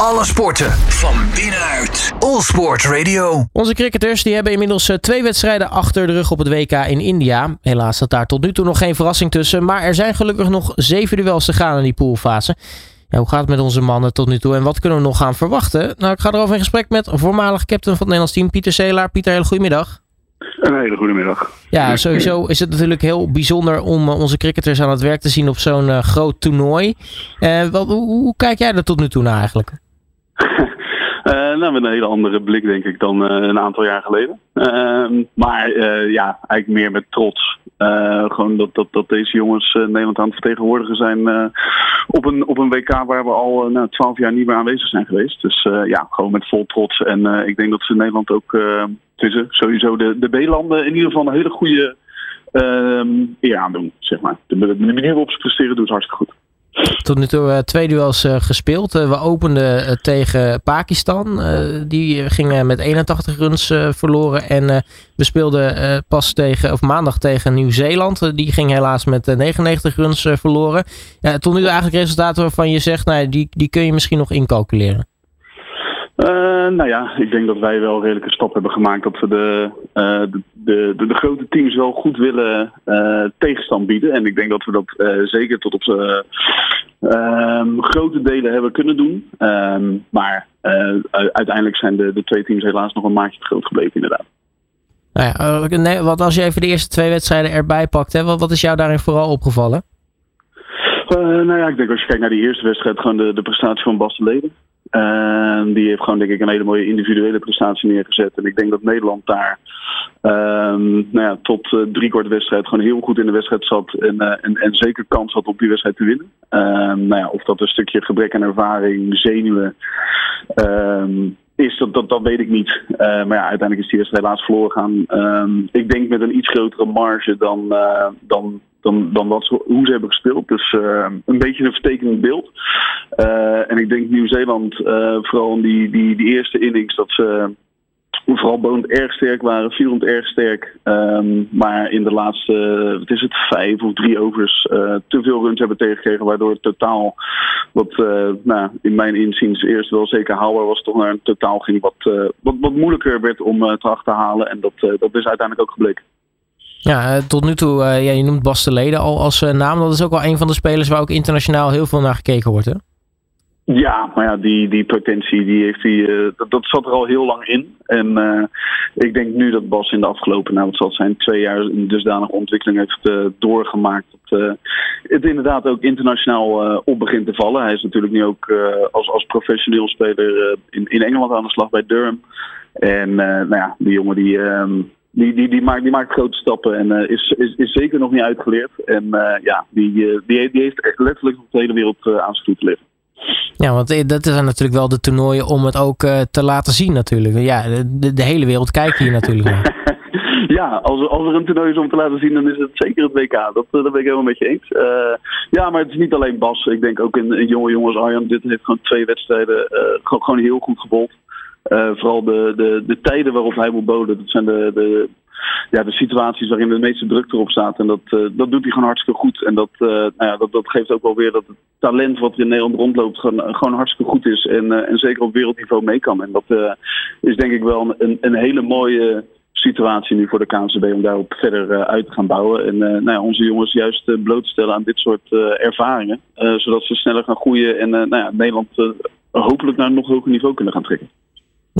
Alle sporten van binnenuit. All Sport Radio. Onze cricketers die hebben inmiddels eh, twee wedstrijden achter de rug op het WK in India. Helaas zat daar tot nu toe nog geen verrassing tussen. Maar er zijn gelukkig nog zeven duels te gaan in die poolfase. Ja, hoe gaat het met onze mannen tot nu toe en wat kunnen we nog gaan verwachten? Nou, ik ga erover in gesprek met voormalig captain van het Nederlands team, Pieter Seelaar. Pieter, hele goedemiddag. Een hele goede middag. Ja, sowieso is het natuurlijk heel bijzonder om eh, onze cricketers aan het werk te zien op zo'n eh, groot toernooi. Eh, wat, hoe, hoe kijk jij er tot nu toe naar eigenlijk? Eh, nou, met een hele andere blik, denk ik, dan eh, een aantal jaar geleden. Ehm, maar eh, ja, eigenlijk meer met trots. Gewoon dat, dat, dat deze jongens Nederland aan het vertegenwoordigen zijn op, een, op een WK waar we al eh, nou, twaalf jaar niet meer aanwezig zijn geweest. Dus ja, gewoon met vol trots. En ik denk dat ze Nederland ook, tussen sowieso de, de B-landen, in ieder geval een hele goede ehm eer aandoen, zeg maar. De, de manier waarop ze presteren doet hartstikke goed. Tot nu toe eh, twee duels eh, gespeeld. Eh, we openden tegen Pakistan. Die gingen met 81 runs verloren. En we speelden pas tegen, of maandag tegen Nieuw-Zeeland. Die ging helaas met eh, 99 runs verloren. Tot nu toe eigenlijk resultaten waarvan je zegt, nou, die, die kun je misschien nog incalculeren. Nou ja, ik denk dat wij wel redelijke stap hebben gemaakt dat we de, de, de, de, de grote teams wel goed willen eh, tegenstand bieden. En ik denk dat we dat eh, zeker tot op z'n ehm, grote delen hebben kunnen doen. Ehm, maar eh, uiteindelijk zijn de, de twee teams helaas nog een maatje te groot gebleven, inderdaad. Nou ja, eh, nee, wat als je even de eerste twee wedstrijden erbij pakt, hè, wat, wat is jou daarin vooral opgevallen? Eh, nou ja, ik denk als je kijkt naar die eerste wedstrijd, gewoon de, de prestatie van Bas de Leden. Eh, die heeft gewoon denk ik een hele mooie individuele prestatie neergezet. En ik denk dat Nederland daar ehm, nou ja, tot uh, drie kwart wedstrijd gewoon heel goed in de wedstrijd zat. En, eh, en, en zeker kans had om die wedstrijd te winnen. Ehm, nou ja, of dat een stukje gebrek aan ervaring, zenuwen ehm, is, dat, dat, dat weet ik niet. Maar ja, uiteindelijk is die wedstrijd helaas verloren gaan. Ehm, ik denk met een iets grotere marge dan, eh, dan, dan, dan hoe ze hebben gespeeld. Dus een beetje een vertekend beeld. Eh, en ik denk Nieuw-Zeeland, eh, vooral in die, die, die eerste innings, dat ze vooral bonend erg sterk waren, vierend erg sterk. Ehm, maar in de laatste, wat is het, vijf of drie overs eh, te veel runs hebben tegengekregen. Waardoor het totaal, wat eh, nou, in mijn inziens eerst wel zeker haalbaar was, toch naar een totaal ging wat, eh, wat, wat moeilijker werd om eh, te achterhalen. En dat, eh, dat is uiteindelijk ook gebleken. Ja, eh, tot nu toe, eh, ja, je noemt Bas de Leden al als eh, naam. Dat is ook wel een van de spelers waar ook internationaal heel veel naar gekeken wordt, hè? Ja, maar ja, die, die potentie die heeft eh, dat, dat zat er al heel lang in. En eh, ik denk nu dat Bas in de afgelopen, nou wat zal het zijn, twee jaar een dusdanige ontwikkeling heeft eh, doorgemaakt. Dat het inderdaad ook internationaal op begint te vallen. Hij is natuurlijk nu ook als, als professioneel speler in, in Engeland aan de slag bij Durham. En nou ja, die jongen die, ehm, die, die, die, maakt, die maakt grote stappen en eh, is, is, is zeker nog niet uitgeleerd. En eh, ja, die, eh, die, die heeft echt letterlijk de hele wereld aan zijn voet te liggen. Ja, want eh, dat zijn natuurlijk wel de toernooien om het ook eh, te laten zien natuurlijk. Ja, de, hele wereld kijkt hier natuurlijk naar. Ja, als er, als er een toernooi is om te laten zien, dan is het zeker het WK. Dat, eh, dat ben ik helemaal met je eens. Ja, maar het is niet alleen Bas. Ik denk ook een jonge jongen als Arjan. Dit heeft gewoon twee wedstrijden gewoon, gewoon heel goed gebold. Vooral de, de, de tijden waarop hij moet boden. Dat zijn de, de, ja, de situaties waarin de meeste druk erop staat. En dat, eh, dat doet hij gewoon hartstikke goed. En dat, eh, nou ja, dat, dat geeft ook wel weer dat het talent wat in Nederland rondloopt gewoon, gewoon hartstikke goed is. En, eh, en zeker op wereldniveau mee kan. En dat is denk ik wel een, een hele mooie situatie nu voor de KNCB om daarop verder uit te gaan bouwen. En nou ja, onze jongens juist uh, bloot te stellen aan dit soort ervaringen. zodat ze sneller gaan groeien en nou ja, Nederland hopelijk naar een nog hoger niveau kunnen gaan trekken.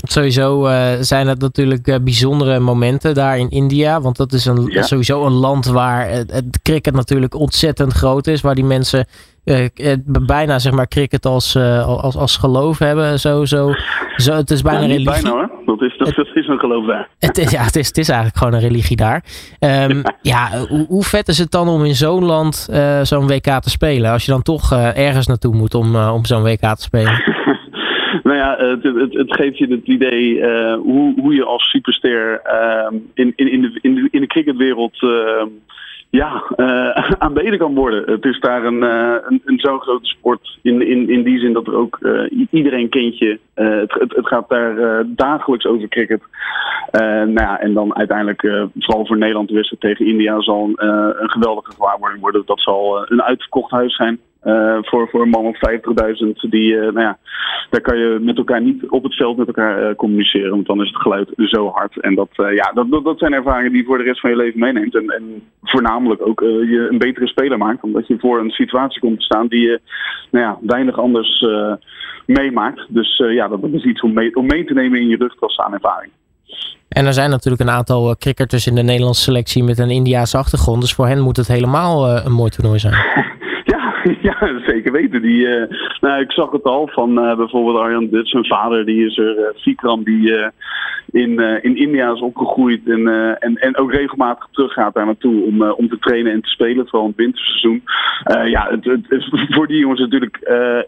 Sowieso uh, zijn het natuurlijk uh, bijzondere momenten daar in India. Want dat is een, ja. sowieso een land waar het, het, cricket natuurlijk ontzettend groot is. Waar die mensen uh, bijna zeg maar cricket als, als, als geloof hebben. Zo, zo, zo, het is bijna ja, religie. Bijna hoor. Dat is, dat, het, dat is een geloof daar. Het is, ja, het is, het is eigenlijk gewoon een religie daar. Um, ja, ja hoe, hoe, vet is het dan om in zo'n land zo'n WK te spelen? Als je dan toch ergens naartoe moet om, om zo'n WK te spelen. Nou ja, het, het, geeft je het idee uh, hoe, hoe je als superster uh, in, in, in, de, in, de, in de cricketwereld uh, ja, aanbeden kan worden. Het is daar een, een, een zo'n grote sport in, in, in die zin dat er ook iedereen kent je. Het, het, het, gaat daar dagelijks over cricket. nou ja, en dan uiteindelijk, vooral voor Nederland de wedstrijd tegen India, zal een, een geweldige gewaarwording worden. Dat zal een uitverkocht huis zijn. Voor, voor een man of 50.000, die, nou ja, daar kan je met elkaar niet op het veld met elkaar communiceren. Want dan is het geluid zo hard. En dat, ja, dat, dat, dat, zijn ervaringen die je voor de rest van je leven meeneemt. En, en voornamelijk ook je een betere speler maakt. Omdat je voor een situatie komt te staan die je nou ja, weinig anders meemaakt. Dus ja, dat, is iets om mee, om mee te nemen in je rugtas aan ervaring. En er zijn natuurlijk een aantal cricketers in de Nederlandse selectie met een Indiaanse achtergrond. Dus voor hen moet het helemaal een mooi toernooi zijn. Ja, zeker weten. Die, uh, nou, ik zag het al van uh, bijvoorbeeld Arjan Dit, zijn vader, die is er. Uh, Vikram, die in, in India is opgegroeid en, en, en ook regelmatig teruggaat daar naartoe om, om te trainen en te spelen, vooral in het winterseizoen. ja, het, het, is voor die jongens natuurlijk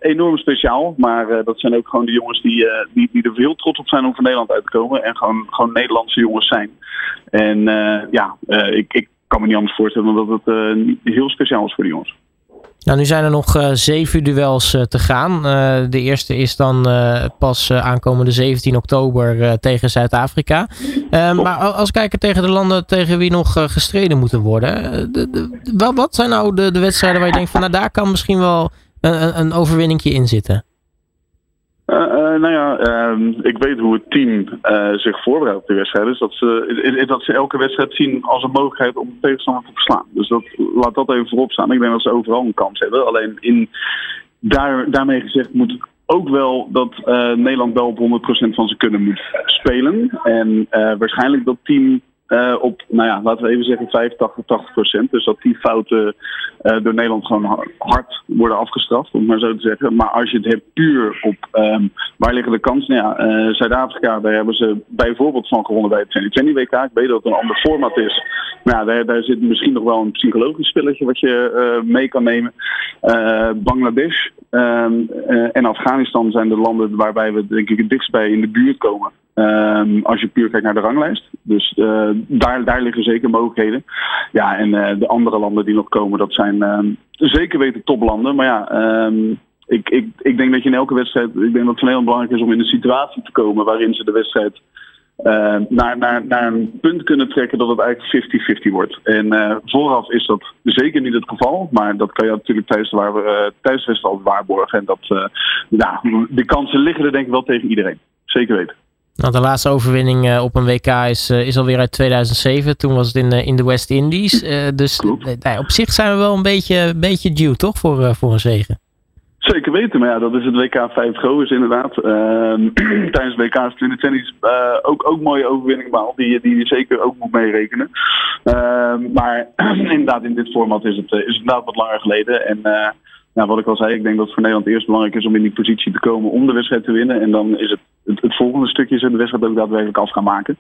enorm speciaal, maar dat zijn ook gewoon de jongens die, die, die er heel trots op zijn om van Nederland uit te komen en gewoon, gewoon Nederlandse jongens zijn. En ja, ik, ik kan me niet anders voorstellen dan dat het heel speciaal is voor die jongens. Nou, nu zijn er nog uh, zeven duels uh, te gaan. Uh, de eerste is dan pas aankomende 17 oktober tegen Zuid-Afrika. maar als kijken tegen de landen tegen wie nog gestreden moeten worden. De, de, wat zijn nou de, de wedstrijden waar je denkt van nou daar kan misschien wel een, een overwinningje in zitten? Uh, uh, nou ja, uh, ik weet hoe het team uh, zich voorbereidt op de wedstrijd. Dus dat ze, dat ze elke wedstrijd zien als een mogelijkheid om de tegenstander te verslaan. Dus dat, laat dat even voorop staan. Ik denk dat ze overal een kans hebben. Alleen in, daar, daarmee gezegd moet ook wel dat Nederland wel op 100% van zijn kunnen moet spelen. En waarschijnlijk dat team uh, op, nou ja, laten we even zeggen 85, 80 procent. Dus dat die fouten uh, door Nederland gewoon hard worden afgestraft, om het maar zo te zeggen. Maar als je het hebt puur op um, waar liggen de kansen. Nou ja, uh, Zuid-Afrika, daar hebben ze bijvoorbeeld van gewonnen bij het 2020 WK. Ik weet dat het een ander format is. Maar ja, daar, daar zit misschien nog wel een psychologisch spelletje wat je mee kan nemen. Bangladesh um, en Afghanistan zijn de landen waarbij we denk ik het dichtst bij in de buurt komen. Um, als je puur kijkt naar de ranglijst. Dus uh, daar, daar liggen zeker mogelijkheden. Ja, en uh, de andere landen die nog komen, dat zijn uh, zeker weten toplanden. Maar ja, um, ik, ik, ik denk dat je in elke wedstrijd. Ik denk dat het van heel belangrijk is om in een situatie te komen waarin ze de wedstrijd. naar, naar, naar een punt kunnen trekken dat het eigenlijk 50-50 wordt. En vooraf is dat zeker niet het geval. Maar dat kan je natuurlijk tijdens de, waar, tijdens de wedstrijd waarborgen. En dat, nou, de kansen liggen er denk ik wel tegen iedereen. Zeker weten. Nou, de laatste overwinning uh, op een WK is, uh, is alweer uit 2007. Toen was het in, uh, in de West Indies. dus nou, op zich zijn we wel een beetje, beetje due, toch? Voor, voor een zegen. Zeker weten, maar ja, dat is het WK 5 Goers inderdaad. Ehm, tijdens WK's 2020 ook, ook mooie overwinning behaald, die, die je zeker ook moet meerekenen. Ehm, maar inderdaad, in dit format is het, is het inderdaad wat langer geleden. En nou, wat ik al zei, ik denk dat het voor Nederland eerst belangrijk is om in die positie te komen om de wedstrijd te winnen. En dan is het het, volgende stukje is de wedstrijd ook daadwerkelijk af gaan maken.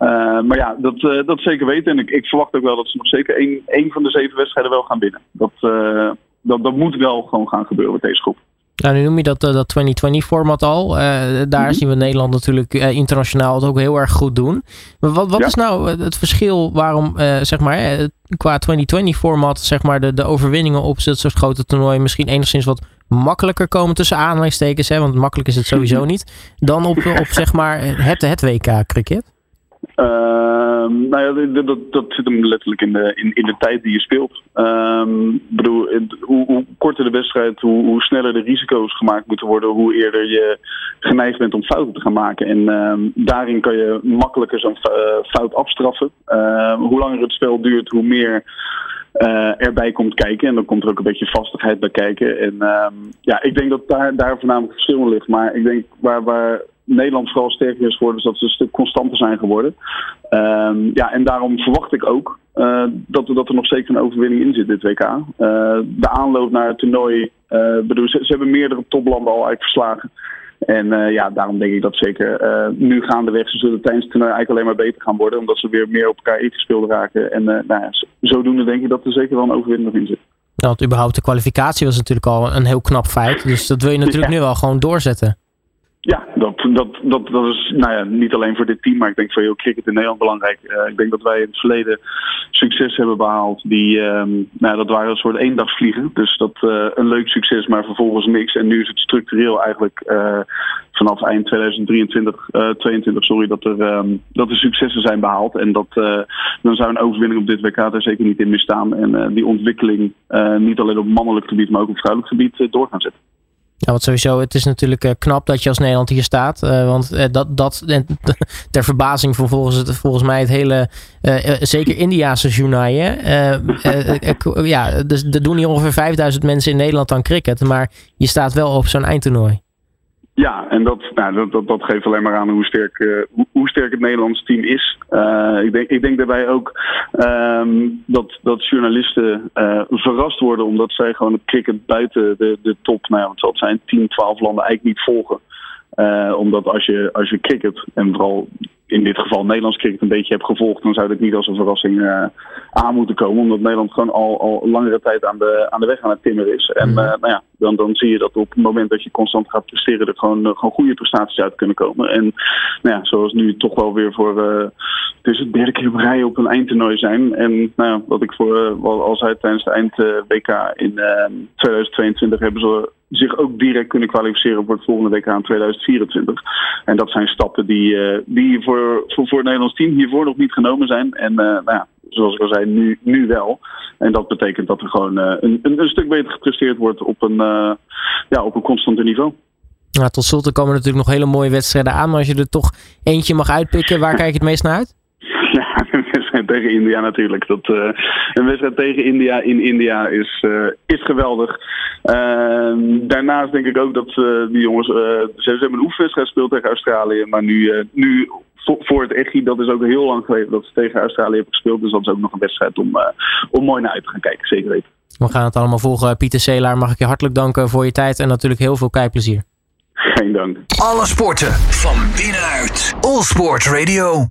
Uh, maar ja, dat, uh, dat zeker weten. En ik, ik, verwacht ook wel dat ze nog zeker één, één van de zeven wedstrijden wel gaan winnen. Dat, uh, dat, dat moet wel gewoon gaan gebeuren met deze groep. Nou, nu noem je dat, dat 2020-format al. daar mm -hmm. zien we Nederland natuurlijk internationaal het ook heel erg goed doen. Maar wat, wat ja. is nou het verschil waarom, zeg maar, qua 2020-format, zeg maar, de, de overwinningen op dit soort grote toernooien misschien enigszins wat makkelijker komen tussen aanhalingstekens, hè, want makkelijk is het sowieso niet, dan op, op zeg maar het, het WK Uh, nou ja, dat, dat, zit hem letterlijk in de, in, in de tijd die je speelt. Um, bedoel, hoe, hoe, korter de wedstrijd, hoe, hoe, sneller de risico's gemaakt moeten worden, hoe eerder je geneigd bent om fouten te gaan maken. En um, daarin kan je makkelijker zo'n fout afstraffen. Hoe langer het spel duurt, hoe meer uh, erbij komt kijken. En dan komt er ook een beetje vastigheid bij kijken. En ja, ik denk dat daar, daar voornamelijk verschil ligt. Maar ik denk waar, waar Nederland vooral sterker is geworden, is dat ze een stuk constanter zijn geworden. Um, ja, en daarom verwacht ik ook uh, dat, dat er nog zeker een overwinning in zit dit WK. Uh, de aanloop naar het toernooi, bedoel, ze, ze, hebben meerdere toplanden al eigenlijk verslagen. En ja, daarom denk ik dat zeker nu gaandeweg ze zullen tijdens het toernooi eigenlijk alleen maar beter gaan worden. Omdat ze weer meer op elkaar ingespeeld raken. En nou ja, zodoende denk ik dat er zeker wel een overwinning nog in zit. Nou, want überhaupt de kwalificatie was natuurlijk al een heel knap feit. Dus dat wil je natuurlijk ja. nu wel gewoon doorzetten. Ja, dat, dat, dat, dat is nou ja, niet alleen voor dit team, maar ik denk voor heel cricket in Nederland belangrijk. Uh, ik denk dat wij in het verleden succes hebben behaald. Die, um, nou, dat waren een soort eendagsvliegen. Dus dat uh, een leuk succes, maar vervolgens niks. En nu is het structureel eigenlijk uh, vanaf eind 2023, 22, sorry, dat er, um, dat er successen zijn behaald. En dat, dan zou een overwinning op dit WK er zeker niet in misstaan. En die ontwikkeling niet alleen op mannelijk gebied, maar ook op vrouwelijk gebied door gaan zetten. Ja, want sowieso, het is natuurlijk uh, knap dat je als Nederland hier staat. Uh, want uh, dat, dat ter verbazing voor volgens, het, volgens mij het hele, zeker Indiaanse journaaien. ja, dus er doen hier ongeveer 5000 mensen in Nederland aan cricket. Maar je staat wel op zo'n eindtoernooi. Ja, en dat, nou, dat, dat, dat, geeft alleen maar aan hoe sterk, uh, hoe, hoe, sterk het Nederlandse team is. Uh, ik, denk, ik denk daarbij ook um, dat, dat journalisten uh, verrast worden omdat zij gewoon het cricket buiten de, de top, nou ja, wat zal het zijn, 10, 12 landen eigenlijk niet volgen. omdat als je, als je cricket, en vooral in dit geval Nederlands cricket een beetje heb gevolgd, dan zou dit niet als een verrassing aan moeten komen. Omdat Nederland gewoon al, al langere tijd aan de, aan de weg aan het timmeren is. En uh, nou ja, dan, dan zie je dat op het moment dat je constant gaat presteren, er gewoon, uh, gewoon goede prestaties uit kunnen komen. En nou ja, zoals nu toch wel weer voor het is het derde keer op rij op een eindtoernooi zijn. En nou wat ik voor al zei tijdens de eind WK in 2022 hebben ze zich ook direct kunnen kwalificeren voor het volgende WK in 2024. En dat zijn stappen die, die voor voor, voor, het Nederlands team hiervoor nog niet genomen zijn. En nou ja, zoals ik al zei, nu, nu wel. En dat betekent dat er gewoon uh, een, een, een, stuk beter gepresteerd wordt op een, uh, ja, op een constante niveau. Nou, tot slot komen natuurlijk nog hele mooie wedstrijden aan. Maar als je er toch eentje mag uitpikken, waar kijk je het meest naar uit? Ja, een wedstrijd tegen India natuurlijk. Dat, uh, een wedstrijd tegen India in India is, uh, is geweldig. Uh, daarnaast denk ik ook dat die jongens. ze, ze hebben een oefenwedstrijd gespeeld tegen Australië. Maar nu, nu voor het EGI, dat is ook heel lang geleden dat ze tegen Australië hebben gespeeld. Dus dat is ook nog een wedstrijd om, uh, om mooi naar uit te gaan kijken, zeker weten. We gaan het allemaal volgen. Pieter Seelaar, mag ik je hartelijk danken voor je tijd en natuurlijk heel veel kijkplezier. Geen dank. Alle sporten van binnenuit. All Sport Radio.